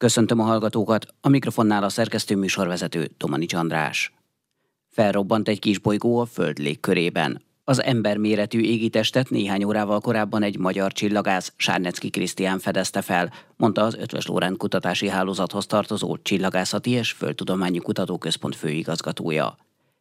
Köszöntöm a hallgatókat, a mikrofonnál a szerkesztő műsorvezető Tomanics András. Felrobbant egy kis bolygó a Föld légkörében. Az emberméretű égitestet néhány órával korábban egy magyar csillagász Sárnecki Krisztián fedezte fel, mondta az Ötvös Lórend kutatási hálózathoz tartozó Csillagászati és Földtudományi Kutatóközpont főigazgatója.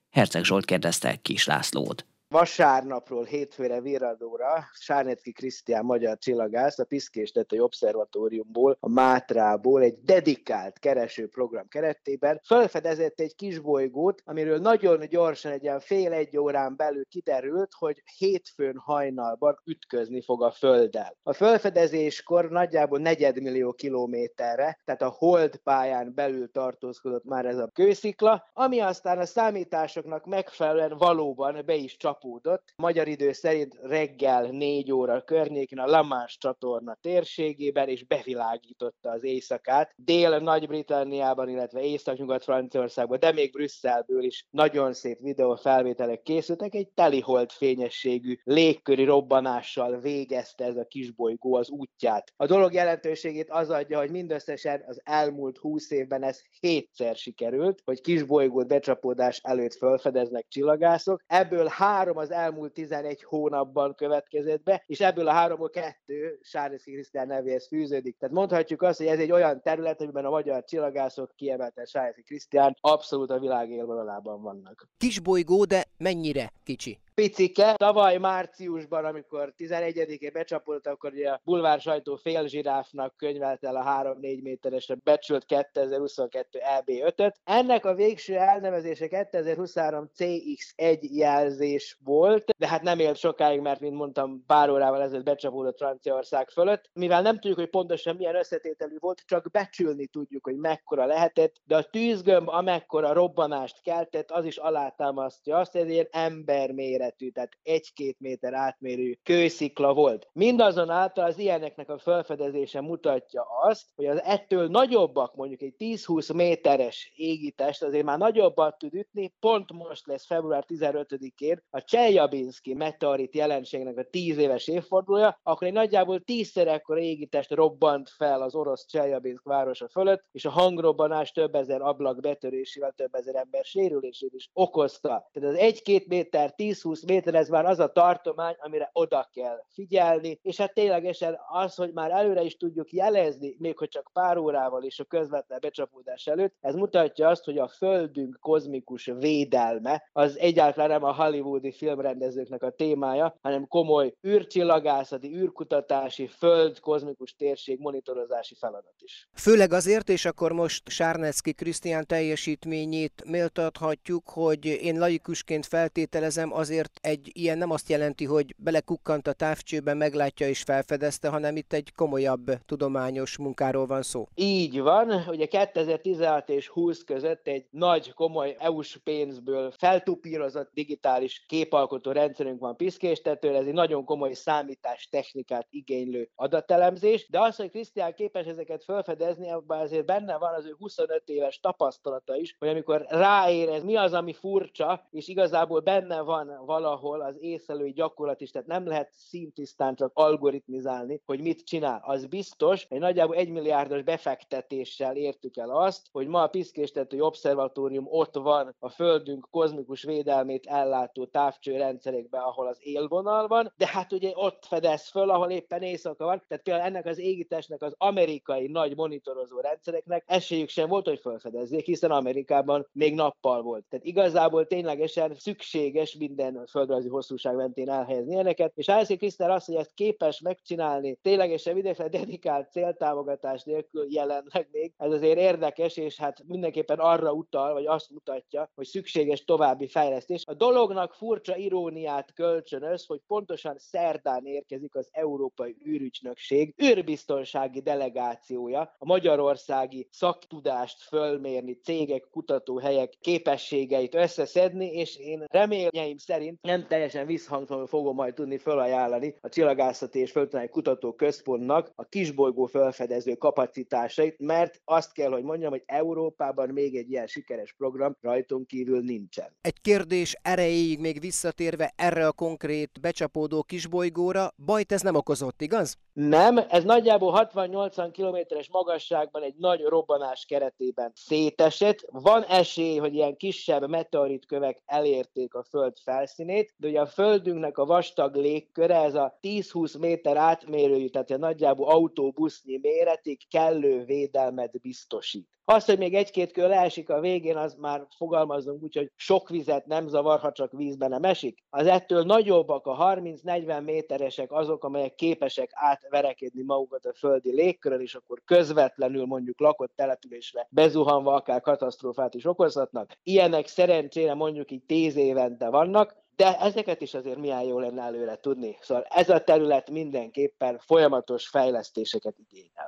Herceg Zsolt kérdezte Kis Lászlót. Vasárnapról hétfőre virradóra Sárnetki Krisztián magyar csillagász a Piszkés Tetői Obszervatóriumból, a Mátrából egy dedikált keresőprogram keretében felfedezett egy kisbolygót, amiről nagyon gyorsan egy ilyen fél-egy órán belül kiderült, hogy hétfőn hajnalban ütközni fog a Földdel. A felfedezéskor nagyjából negyedmillió kilométerre, tehát a hold pályán belül tartózkodott már ez a kőszikla, ami aztán a számításoknak megfelelően valóban be is csap csapódott. Magyar idő szerint reggel 4 óra környékén a Lamás csatorna térségében, és bevilágította az éjszakát. Dél-Nagy-Britanniában, illetve Észak-Nyugat-Franciaországban, de még Brüsszelből is nagyon szép videófelvételek készültek. Egy telihold fényességű légköri robbanással végezte ez a kisbolygó az útját. A dolog jelentőségét az adja, hogy mindösszesen az elmúlt 20 évben ez hétszer sikerült, hogy kisbolygót becsapódás előtt felfedeznek csillagászok. Ebből három három az elmúlt 11 hónapban következett be, és ebből a háromból kettő Sárneszki Krisztián nevéhez fűződik. Tehát mondhatjuk azt, hogy ez egy olyan terület, amiben a magyar csillagászok kiemelten Sárneszki Krisztián abszolút a világ élvonalában vannak. Kis bolygó, de mennyire kicsi? picike. Tavaly márciusban, amikor 11-én becsapott, akkor ugye a bulvár sajtó fél zsiráfnak könyvelt el a 3-4 méteresre becsült 2022 EB5-öt. Ennek a végső elnevezése 2023 CX1 jelzés volt, de hát nem élt sokáig, mert mint mondtam, pár órával ezelőtt becsapódott Franciaország fölött. Mivel nem tudjuk, hogy pontosan milyen összetételű volt, csak becsülni tudjuk, hogy mekkora lehetett, de a tűzgömb amekkora robbanást keltett, az is alátámasztja azt, ezért emberméret méretű, tehát egy-két méter átmérő kőszikla volt. Mindazonáltal az ilyeneknek a felfedezése mutatja azt, hogy az ettől nagyobbak, mondjuk egy 10-20 méteres égitest azért már nagyobbat tud ütni, pont most lesz február 15-én a Cseljabinski meteorit jelenségnek a 10 éves évfordulója, akkor egy nagyjából tízszer ekkora égitest robbant fel az orosz Cseljabinsk városa fölött, és a hangrobbanás több ezer ablak betörésével több ezer ember sérülését is okozta. Tehát az 1-2 méter, 10-20 20 méter, ez már az a tartomány, amire oda kell figyelni, és hát ténylegesen az, hogy már előre is tudjuk jelezni, még hogy csak pár órával is a közvetlen becsapódás előtt, ez mutatja azt, hogy a Földünk kozmikus védelme az egyáltalán nem a hollywoodi filmrendezőknek a témája, hanem komoly űrcsillagászati, űrkutatási, föld kozmikus térség monitorozási feladat is. Főleg azért, és akkor most Sárnecki Krisztián teljesítményét méltathatjuk, hogy én laikusként feltételezem azért egy ilyen nem azt jelenti, hogy belekukkant a távcsőbe, meglátja és felfedezte, hanem itt egy komolyabb tudományos munkáról van szó. Így van, ugye 2016 és 20 között egy nagy, komoly EU-s pénzből feltupírozott digitális képalkotó rendszerünk van piszkéstetőre, ez egy nagyon komoly számítás technikát igénylő adatelemzés, de az, hogy Krisztián képes ezeket felfedezni, abban azért benne van az ő 25 éves tapasztalata is, hogy amikor ráérez, mi az, ami furcsa, és igazából benne van valahol az észlelői gyakorlat is, tehát nem lehet szintisztán csak algoritmizálni, hogy mit csinál. Az biztos, hogy nagyjából egy milliárdos befektetéssel értük el azt, hogy ma a Piszkéstetői Obszervatórium ott van a Földünk kozmikus védelmét ellátó távcsőrendszerekben, ahol az élvonal van, de hát ugye ott fedez föl, ahol éppen éjszaka van, tehát például ennek az égitestnek az amerikai nagy monitorozó rendszereknek esélyük sem volt, hogy felfedezzék, hiszen Amerikában még nappal volt. Tehát igazából ténylegesen szükséges minden földrajzi hosszúság mentén elhelyezni ilyeneket, és Álszi Krisztál azt, hogy ezt képes megcsinálni ténylegesen vidékre dedikált céltámogatás nélkül jelenleg még, ez azért érdekes, és hát mindenképpen arra utal, vagy azt mutatja, hogy szükséges további fejlesztés. A dolognak furcsa iróniát kölcsönöz, hogy pontosan szerdán érkezik az Európai űrügynökség űrbiztonsági delegációja, a magyarországi szaktudást fölmérni, cégek, kutatóhelyek képességeit összeszedni, és én reményeim szerint nem teljesen visszhangtalanul fogom majd tudni felajánlani a Csillagászati és Földtudományi Kutató Központnak a kisbolygó felfedező kapacitásait, mert azt kell, hogy mondjam, hogy Európában még egy ilyen sikeres program rajtunk kívül nincsen. Egy kérdés erejéig még visszatérve erre a konkrét becsapódó kisbolygóra, bajt ez nem okozott, igaz? Nem, ez nagyjából 60-80 kilométeres magasságban egy nagy robbanás keretében szétesett. Van esély, hogy ilyen kisebb meteoritkövek elérték a Föld felszínét, de ugye a Földünknek a vastag légköre, ez a 10-20 méter átmérőjű, tehát a nagyjából autóbusznyi méretig kellő védelmet biztosít. Az, hogy még egy-két kör leesik a végén, az már fogalmazunk úgy, hogy sok vizet nem zavar, ha csak vízben nem esik. Az ettől nagyobbak, a 30-40 méteresek azok, amelyek képesek átverekedni magukat a földi légkörön, és akkor közvetlenül mondjuk lakott településre bezuhanva akár katasztrófát is okozhatnak. Ilyenek szerencsére mondjuk így 10 évente vannak, de ezeket is azért milyen jó lenne előre tudni. Szóval ez a terület mindenképpen folyamatos fejlesztéseket igényel.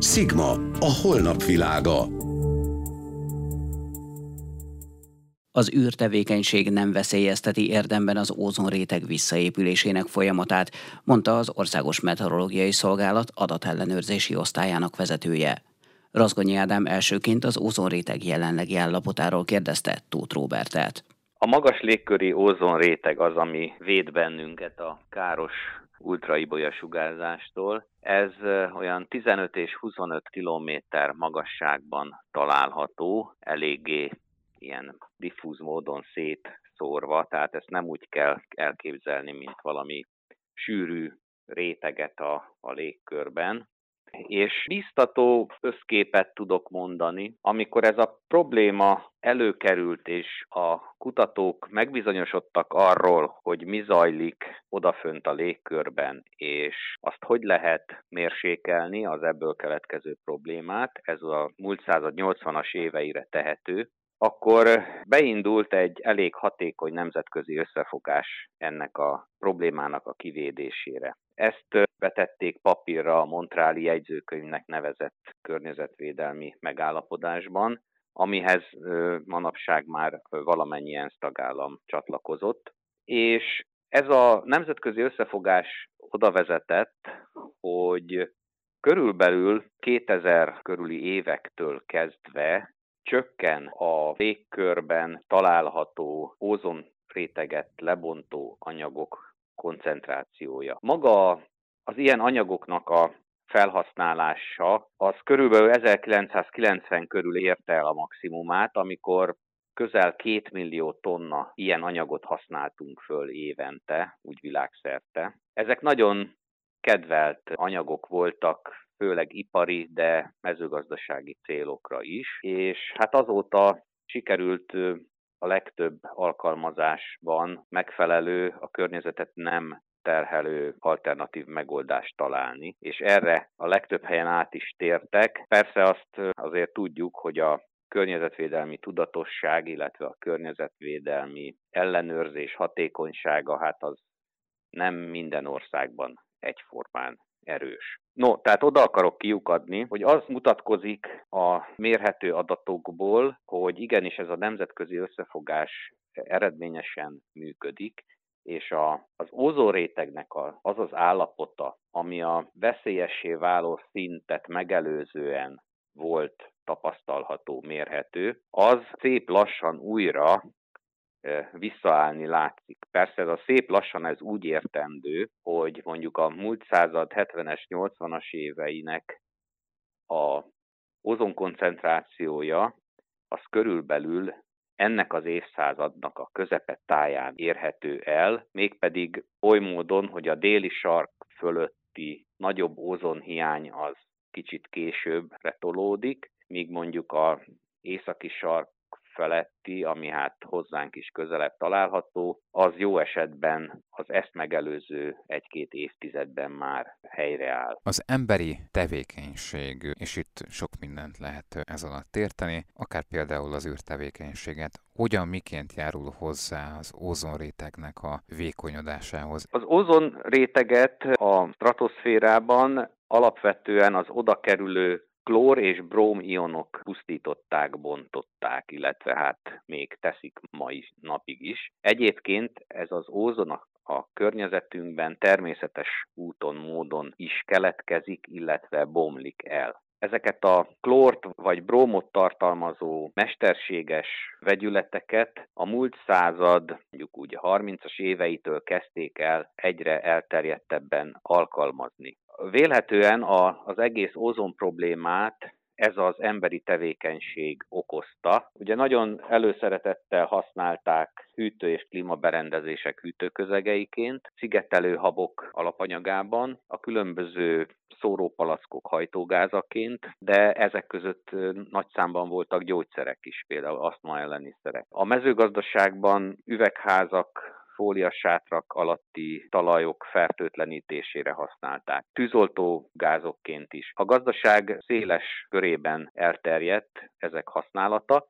Sigma, a holnap világa. Az űrtevékenység nem veszélyezteti érdemben az ózonréteg visszaépülésének folyamatát, mondta az Országos Meteorológiai Szolgálat adatellenőrzési osztályának vezetője. Razgonyi Ádám elsőként az ózonréteg jelenlegi állapotáról kérdezte Tóth Robertet. A magas légköri ózonréteg az, ami véd bennünket a káros ultraibolya sugárzástól. Ez olyan 15 és 25 kilométer magasságban található, eléggé ilyen diffúz módon szétszórva, tehát ezt nem úgy kell elképzelni, mint valami sűrű réteget a, a légkörben, és biztató összképet tudok mondani, amikor ez a probléma előkerült, és a kutatók megbizonyosodtak arról, hogy mi zajlik odafönt a légkörben, és azt hogy lehet mérsékelni az ebből keletkező problémát, ez a múlt század 80-as éveire tehető, akkor beindult egy elég hatékony nemzetközi összefogás ennek a problémának a kivédésére. Ezt vetették papírra a Montráli jegyzőkönyvnek nevezett környezetvédelmi megállapodásban, amihez manapság már valamennyi ENSZ tagállam csatlakozott, és ez a nemzetközi összefogás oda vezetett, hogy körülbelül 2000 körüli évektől kezdve csökken a légkörben található ózon réteget lebontó anyagok koncentrációja. Maga az ilyen anyagoknak a felhasználása az körülbelül 1990 körül érte el a maximumát, amikor közel két millió tonna ilyen anyagot használtunk föl évente, úgy világszerte. Ezek nagyon kedvelt anyagok voltak, főleg ipari, de mezőgazdasági célokra is, és hát azóta sikerült a legtöbb alkalmazásban megfelelő, a környezetet nem terhelő alternatív megoldást találni, és erre a legtöbb helyen át is tértek. Persze azt azért tudjuk, hogy a környezetvédelmi tudatosság, illetve a környezetvédelmi ellenőrzés hatékonysága, hát az nem minden országban egyformán erős. No, tehát oda akarok kiukadni, hogy az mutatkozik a mérhető adatokból, hogy igenis ez a nemzetközi összefogás eredményesen működik, és a, az ózórétegnek a, az az állapota, ami a veszélyessé váló szintet megelőzően volt tapasztalható, mérhető, az szép lassan újra visszaállni látszik. Persze ez a szép lassan ez úgy értendő, hogy mondjuk a múlt század 70-es, 80-as éveinek a ozonkoncentrációja az körülbelül ennek az évszázadnak a közepe táján érhető el, mégpedig oly módon, hogy a déli sark fölötti nagyobb ózonhiány az kicsit későbbre tolódik, míg mondjuk a északi sark feletti, ami hát hozzánk is közelebb található, az jó esetben az ezt megelőző egy-két évtizedben már helyreáll. Az emberi tevékenység, és itt sok mindent lehet ez alatt érteni, akár például az űrtevékenységet, hogyan, miként járul hozzá az ózonrétegnek a vékonyodásához? Az ózonréteget a stratoszférában alapvetően az oda kerülő klór és bróm ionok pusztították, bontották, illetve hát még teszik mai napig is. Egyébként ez az ózon a környezetünkben természetes úton, módon is keletkezik, illetve bomlik el. Ezeket a klórt vagy brómot tartalmazó mesterséges vegyületeket a múlt század, mondjuk úgy a 30-as éveitől kezdték el egyre elterjedtebben alkalmazni. Vélhetően az egész ózon problémát ez az emberi tevékenység okozta. Ugye nagyon előszeretettel használták hűtő- és klímaberendezések hűtőközegeiként, szigetelő habok alapanyagában, a különböző szórópalackok hajtógázaként, de ezek között nagy számban voltak gyógyszerek is, például asztma elleni szerek. A mezőgazdaságban üvegházak fóliasátrak alatti talajok fertőtlenítésére használták. Tűzoltó gázokként is. A gazdaság széles körében elterjedt ezek használata,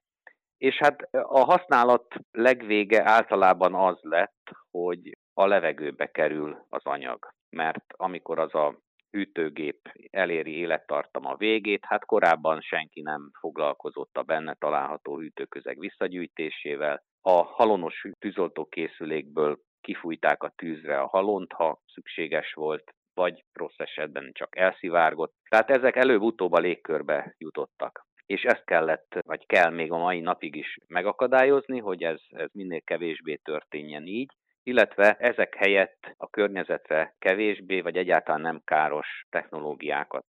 és hát a használat legvége általában az lett, hogy a levegőbe kerül az anyag. Mert amikor az a hűtőgép eléri élettartama végét, hát korábban senki nem foglalkozott a benne található hűtőközeg visszagyűjtésével, a halonos tűzoltókészülékből kifújták a tűzre a halont, ha szükséges volt, vagy rossz esetben csak elszivárgott. Tehát ezek előbb-utóbb a légkörbe jutottak. És ezt kellett, vagy kell még a mai napig is megakadályozni, hogy ez, ez minél kevésbé történjen így, illetve ezek helyett a környezetre kevésbé vagy egyáltalán nem káros technológiákat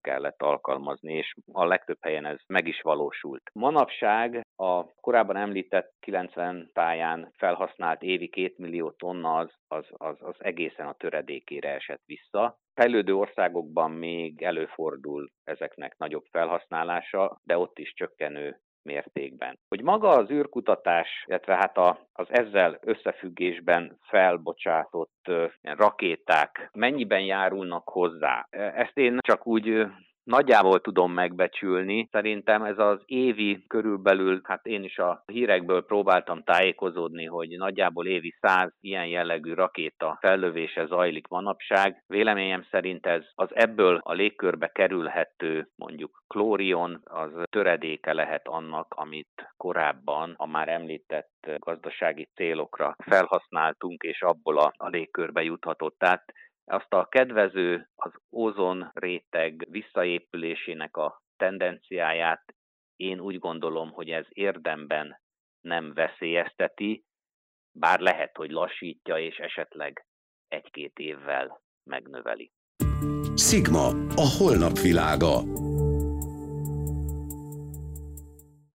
kellett alkalmazni, és a legtöbb helyen ez meg is valósult. Manapság a korábban említett 90 táján felhasznált évi 2 millió tonna az, az, az, az egészen a töredékére esett vissza. Fejlődő országokban még előfordul ezeknek nagyobb felhasználása, de ott is csökkenő mértékben. Hogy maga az űrkutatás, illetve hát a, az ezzel összefüggésben felbocsátott rakéták mennyiben járulnak hozzá? Ezt én csak úgy nagyjából tudom megbecsülni. Szerintem ez az évi körülbelül, hát én is a hírekből próbáltam tájékozódni, hogy nagyjából évi száz ilyen jellegű rakéta fellövése zajlik manapság. Véleményem szerint ez az ebből a légkörbe kerülhető mondjuk klórion, az töredéke lehet annak, amit korábban a már említett gazdasági célokra felhasználtunk, és abból a, a légkörbe juthatott. Tehát azt a kedvező, az ózon réteg visszaépülésének a tendenciáját én úgy gondolom, hogy ez érdemben nem veszélyezteti, bár lehet, hogy lassítja, és esetleg egy-két évvel megnöveli. Sigma, a holnap világa.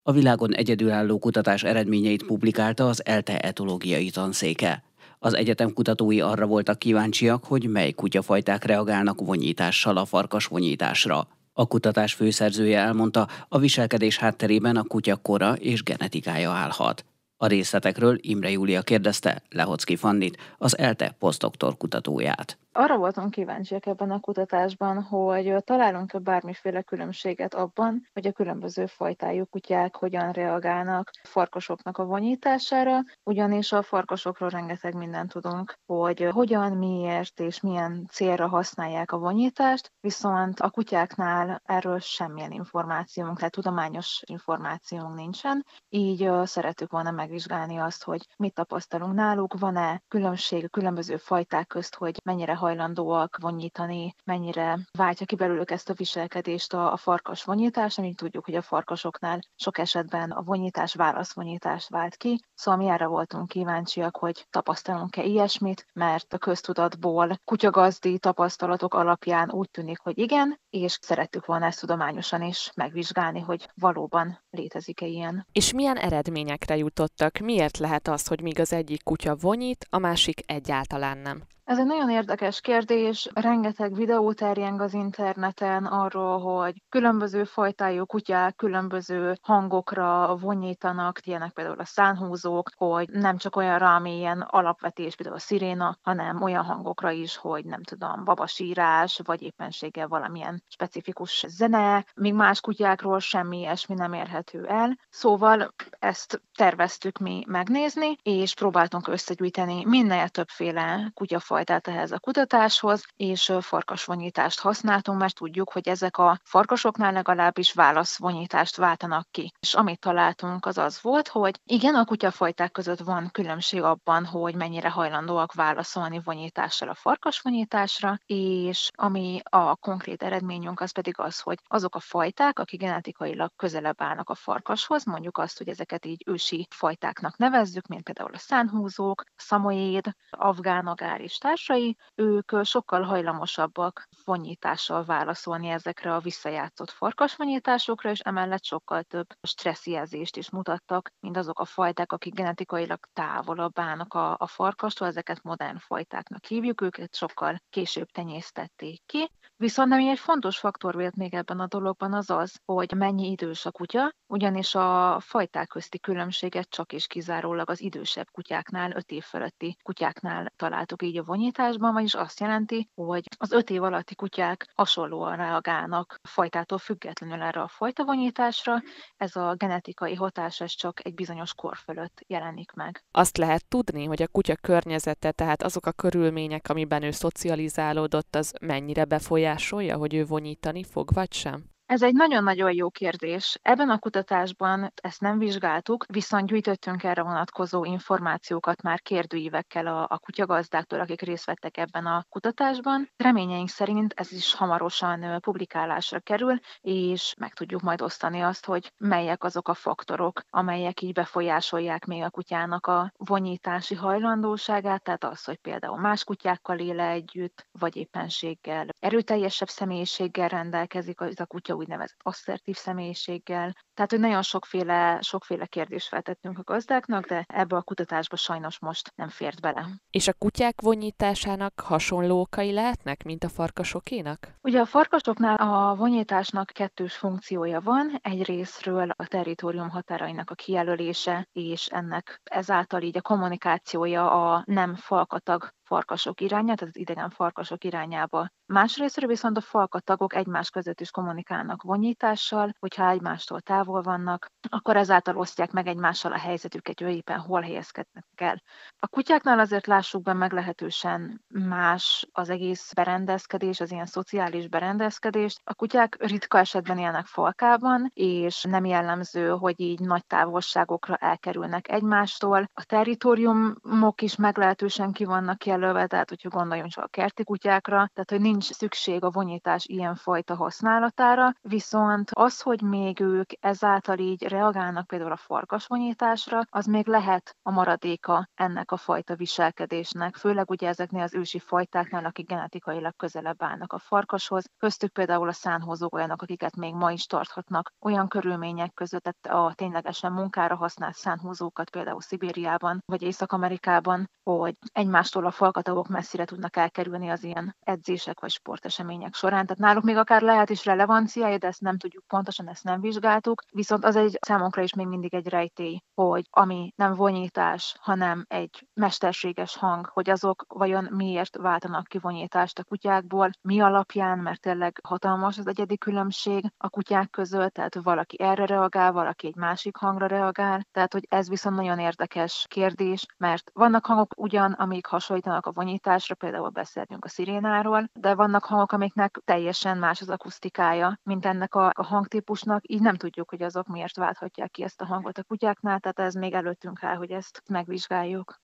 A világon egyedülálló kutatás eredményeit publikálta az ELTE etológiai tanszéke. Az egyetem kutatói arra voltak kíváncsiak, hogy mely kutyafajták reagálnak vonyítással a farkas vonyításra. A kutatás főszerzője elmondta, a viselkedés hátterében a kutya kora és genetikája állhat. A részletekről Imre Júlia kérdezte Lehocki Fannit, az ELTE posztdoktor kutatóját. Arra voltunk kíváncsiak ebben a kutatásban, hogy találunk-e bármiféle különbséget abban, hogy a különböző fajtájú kutyák hogyan reagálnak farkasoknak a vonyítására, ugyanis a farkasokról rengeteg mindent tudunk, hogy hogyan, miért és milyen célra használják a vonyítást, viszont a kutyáknál erről semmilyen információnk, tehát tudományos információnk nincsen, így szeretük volna megvizsgálni azt, hogy mit tapasztalunk náluk, van-e különbség a különböző fajták közt, hogy mennyire hajlandóak vonyítani, mennyire váltja ki belőlük ezt a viselkedést a, a farkas vonyítás, amit tudjuk, hogy a farkasoknál sok esetben a vonyítás válaszvonyítás vált ki, szóval mi erre voltunk kíváncsiak, hogy tapasztalunk-e ilyesmit, mert a köztudatból kutyagazdi tapasztalatok alapján úgy tűnik, hogy igen, és szerettük volna ezt tudományosan is megvizsgálni, hogy valóban létezik-e ilyen. És milyen eredményekre jutottak? Miért lehet az, hogy míg az egyik kutya vonyít, a másik egyáltalán nem? Ez egy nagyon érdekes kérdés. Rengeteg videó terjeng az interneten arról, hogy különböző fajtájú kutyák különböző hangokra vonyítanak, ilyenek például a szánhúzók, hogy nem csak olyanra, ami ilyen alapvetés, például a sziréna, hanem olyan hangokra is, hogy nem tudom, babasírás, vagy éppenséggel valamilyen specifikus zene, míg más kutyákról semmi ilyesmi nem érhető el. Szóval ezt terveztük mi megnézni, és próbáltunk összegyűjteni minél többféle kutyafajt fajtát ehhez a kutatáshoz, és farkasvonyítást használtunk, mert tudjuk, hogy ezek a farkasoknál legalábbis válaszvonyítást váltanak ki. És amit találtunk, az az volt, hogy igen, a kutyafajták között van különbség abban, hogy mennyire hajlandóak válaszolni vonyítással a farkasvonyításra, és ami a konkrét eredményünk az pedig az, hogy azok a fajták, akik genetikailag közelebb állnak a farkashoz, mondjuk azt, hogy ezeket így ősi fajtáknak nevezzük, mint például a szánhúzók, szamoéd, afgán agár és társai, ők sokkal hajlamosabbak vonyítással válaszolni ezekre a visszajátszott farkasvonyításokra, és emellett sokkal több stresszjelzést is mutattak, mint azok a fajták, akik genetikailag távolabb állnak a, a farkastól, ezeket modern fajtáknak hívjuk, őket sokkal később tenyésztették ki. Viszont ami egy fontos faktor vélt még ebben a dologban az az, hogy mennyi idős a kutya, ugyanis a fajták közti különbséget csak és kizárólag az idősebb kutyáknál, 5 év feletti kutyáknál találtuk így a vonyításban, vagyis azt jelenti, hogy az 5 év alatti kutyák hasonlóan reagálnak fajtától függetlenül erre a fajta vonyításra, ez a genetikai hatás ez csak egy bizonyos kor fölött jelenik meg. Azt lehet tudni, hogy a kutya környezete, tehát azok a körülmények, amiben ő szocializálódott, az mennyire befolyásolja, hogy ő vonyítani fog, vagy sem? Ez egy nagyon-nagyon jó kérdés. Ebben a kutatásban ezt nem vizsgáltuk, viszont gyűjtöttünk erre vonatkozó információkat már kérdőívekkel a, a kutyagazdáktól, akik részt vettek ebben a kutatásban. Reményeink szerint ez is hamarosan publikálásra kerül, és meg tudjuk majd osztani azt, hogy melyek azok a faktorok, amelyek így befolyásolják még a kutyának a vonyítási hajlandóságát, tehát az, hogy például más kutyákkal éle együtt, vagy éppenséggel erőteljesebb személyiséggel rendelkezik az a kutya úgynevezett asszertív személyiséggel. Tehát, hogy nagyon sokféle, sokféle kérdést feltettünk a gazdáknak, de ebbe a kutatásba sajnos most nem fért bele. És a kutyák vonyításának hasonló okai lehetnek, mint a farkasokénak? Ugye a farkasoknál a vonyításnak kettős funkciója van. Egy részről a territórium határainak a kijelölése, és ennek ezáltal így a kommunikációja a nem falkatag farkasok irányába, tehát az idegen farkasok irányába. Másrésztről viszont a falkatagok egymás között is kommunikálnak vonyítással, hogyha egymástól távol vannak, akkor ezáltal osztják meg egymással a helyzetüket, hogy éppen hol helyezkednek el. A kutyáknál azért lássuk be meglehetősen más az egész berendezkedés, az ilyen szociális berendezkedést. A kutyák ritka esetben élnek falkában, és nem jellemző, hogy így nagy távolságokra elkerülnek egymástól. A territóriumok is meglehetősen ki vannak jelölve, tehát hogyha gondoljunk csak a kerti kutyákra, tehát hogy nincs szükség a vonyítás ilyen fajta használatára, viszont az, hogy még ők ezáltal így reagálnak például a farkasvonyításra, az még lehet a maradéka ennek a fajta viselkedésnek, főleg ugye ezeknél az ősi fajtáknál, akik genetikailag közelebb állnak a farkashoz, köztük például a szánhozók olyanok, akiket még ma is tarthatnak olyan körülmények között, tehát a ténylegesen munkára használt szánhozókat például Szibériában vagy Észak-Amerikában, hogy egymástól a falkatagok messzire tudnak elkerülni az ilyen edzések vagy sportesemények során. Tehát náluk még akár lehet is relevanciája, de ezt nem tudjuk pontosan, ezt nem vizsgáltuk. Viszont az egy számunkra is még mindig egy rejtély, hogy ami nem vonyítás, hanem egy mesterséges hang, hogy azok vajon miért váltanak ki vonyítást a kutyákból, mi alapján, mert tényleg hatalmas az egyedi különbség a kutyák között, tehát valaki erre reagál, valaki egy másik hangra reagál. Tehát, hogy ez viszont nagyon érdekes kérdés, mert vannak hangok ugyan, amik hasonlítanak a vonyításra, például beszéltünk a szirénáról, de vannak hangok, amiknek teljesen más az akusztikája, mint ennek a, a hangtípusnak, így nem tudjuk, hogy azok miért válthatják ki ezt a hangot a kutyáknál, tehát ez még előttünk áll, hogy ezt megvizsgáljuk.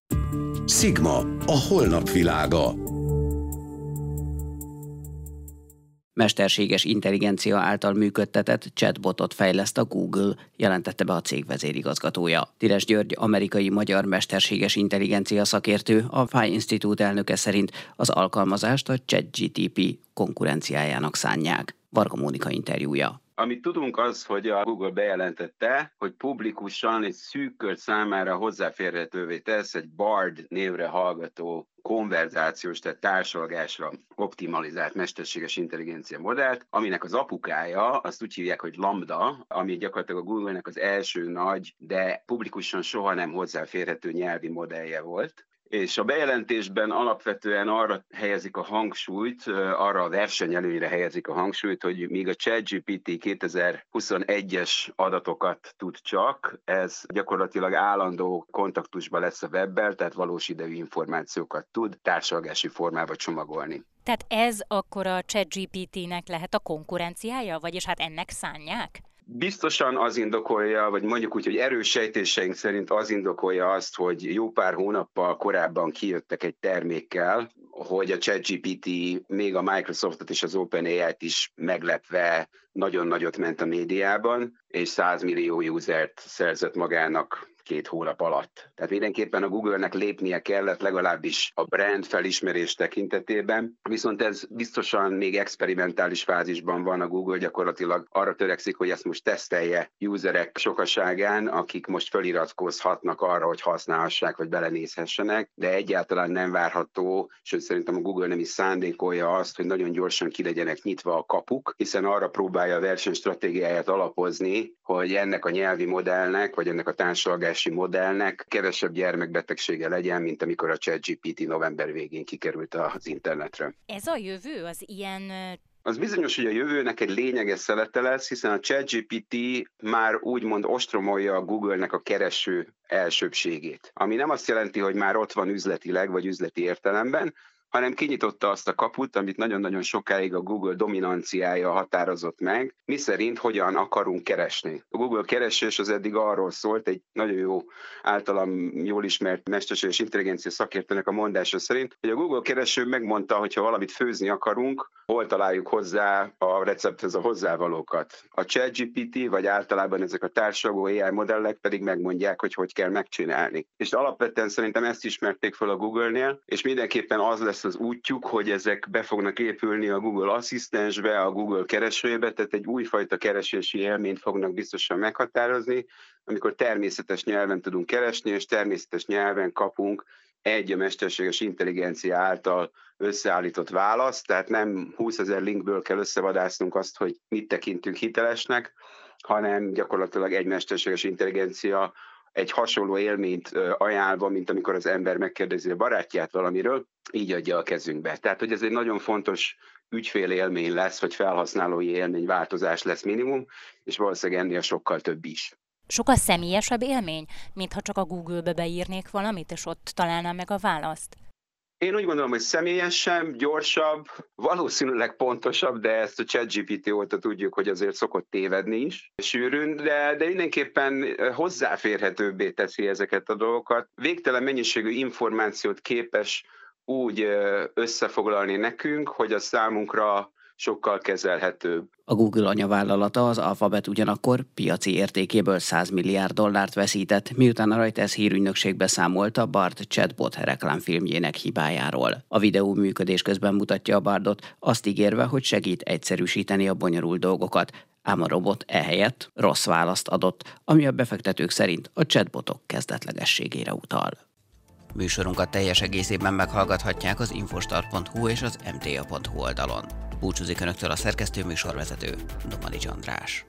Sigma, a holnap világa. mesterséges intelligencia által működtetett chatbotot fejleszt a Google, jelentette be a cég vezérigazgatója. Tires György, amerikai-magyar mesterséges intelligencia szakértő, a Fine Institute elnöke szerint az alkalmazást a ChatGTP konkurenciájának szánják. Varga Mónika interjúja. Amit tudunk az, hogy a Google bejelentette, hogy publikusan egy szűk kör számára hozzáférhetővé tesz egy BARD névre hallgató konverzációs, tehát társalgásra optimalizált mesterséges intelligencia modellt, aminek az apukája, azt úgy hívják, hogy Lambda, ami gyakorlatilag a Google-nek az első nagy, de publikusan soha nem hozzáférhető nyelvi modellje volt és a bejelentésben alapvetően arra helyezik a hangsúlyt, arra a versenyelőnyre helyezik a hangsúlyt, hogy míg a ChatGPT 2021-es adatokat tud csak, ez gyakorlatilag állandó kontaktusban lesz a webbel, tehát valós idejű információkat tud társalgási formába csomagolni. Tehát ez akkor a ChatGPT-nek lehet a konkurenciája, vagyis hát ennek szánják? Biztosan az indokolja, vagy mondjuk úgy, hogy erős sejtéseink szerint az indokolja azt, hogy jó pár hónappal korábban kijöttek egy termékkel, hogy a ChatGPT még a Microsoftot és az OpenAI-t is meglepve nagyon nagyot ment a médiában, és 100 millió usert szerzett magának két hónap alatt. Tehát mindenképpen a Google-nek lépnie kellett legalábbis a brand felismerés tekintetében, viszont ez biztosan még experimentális fázisban van a Google, gyakorlatilag arra törekszik, hogy ezt most tesztelje userek sokaságán, akik most feliratkozhatnak arra, hogy használhassák, vagy belenézhessenek, de egyáltalán nem várható, sőt szerintem a Google nem is szándékolja azt, hogy nagyon gyorsan ki legyenek nyitva a kapuk, hiszen arra próbálja a versenystratégiáját alapozni, hogy ennek a nyelvi modellnek, vagy ennek a társadalmi orvosi modellnek kevesebb gyermekbetegsége legyen, mint amikor a ChatGPT november végén kikerült az internetre. Ez a jövő, az ilyen az bizonyos, hogy a jövőnek egy lényeges szelete lesz, hiszen a ChatGPT már úgymond ostromolja a Google-nek a kereső elsőbségét. Ami nem azt jelenti, hogy már ott van üzletileg vagy üzleti értelemben, hanem kinyitotta azt a kaput, amit nagyon-nagyon sokáig a Google dominanciája határozott meg, mi szerint hogyan akarunk keresni. A Google keresés az eddig arról szólt, egy nagyon jó, általam jól ismert mesterséges intelligencia szakértőnek a mondása szerint, hogy a Google kereső megmondta, hogy ha valamit főzni akarunk, hol találjuk hozzá a recepthez a hozzávalókat. A ChatGPT, vagy általában ezek a társadalmi AI modellek pedig megmondják, hogy hogy kell megcsinálni. És alapvetően szerintem ezt ismerték fel a Google-nél, és mindenképpen az lesz lesz az útjuk, hogy ezek be fognak épülni a Google Asszisztensbe, a Google keresőjébe, tehát egy újfajta keresési élményt fognak biztosan meghatározni, amikor természetes nyelven tudunk keresni, és természetes nyelven kapunk egy a mesterséges intelligencia által összeállított választ, tehát nem 20 ezer linkből kell összevadásznunk azt, hogy mit tekintünk hitelesnek, hanem gyakorlatilag egy mesterséges intelligencia egy hasonló élményt ajánlva, mint amikor az ember megkérdezi a barátját valamiről, így adja a kezünkbe. Tehát, hogy ez egy nagyon fontos ügyfél élmény lesz, vagy felhasználói élmény változás lesz minimum, és valószínűleg ennél sokkal több is. Sokkal személyesebb élmény, mintha csak a Google-be beírnék valamit, és ott találnám meg a választ. Én úgy gondolom, hogy személyesebb, gyorsabb, valószínűleg pontosabb, de ezt a ChatGPT óta tudjuk, hogy azért szokott tévedni is sűrűn, de, de mindenképpen hozzáférhetőbbé teszi ezeket a dolgokat. Végtelen mennyiségű információt képes úgy összefoglalni nekünk, hogy a számunkra sokkal kezelhetőbb. A Google anyavállalata az Alphabet ugyanakkor piaci értékéből 100 milliárd dollárt veszített, miután a Reuters hírügynökség beszámolt a Bard chatbot reklámfilmjének hibájáról. A videó működés közben mutatja a Bardot, azt ígérve, hogy segít egyszerűsíteni a bonyolult dolgokat, ám a robot ehelyett rossz választ adott, ami a befektetők szerint a chatbotok kezdetlegességére utal. Műsorunkat teljes egészében meghallgathatják az infostart.hu és az mta.hu oldalon. Búcsúzik Önöktől a szerkesztő műsorvezető, Domani András.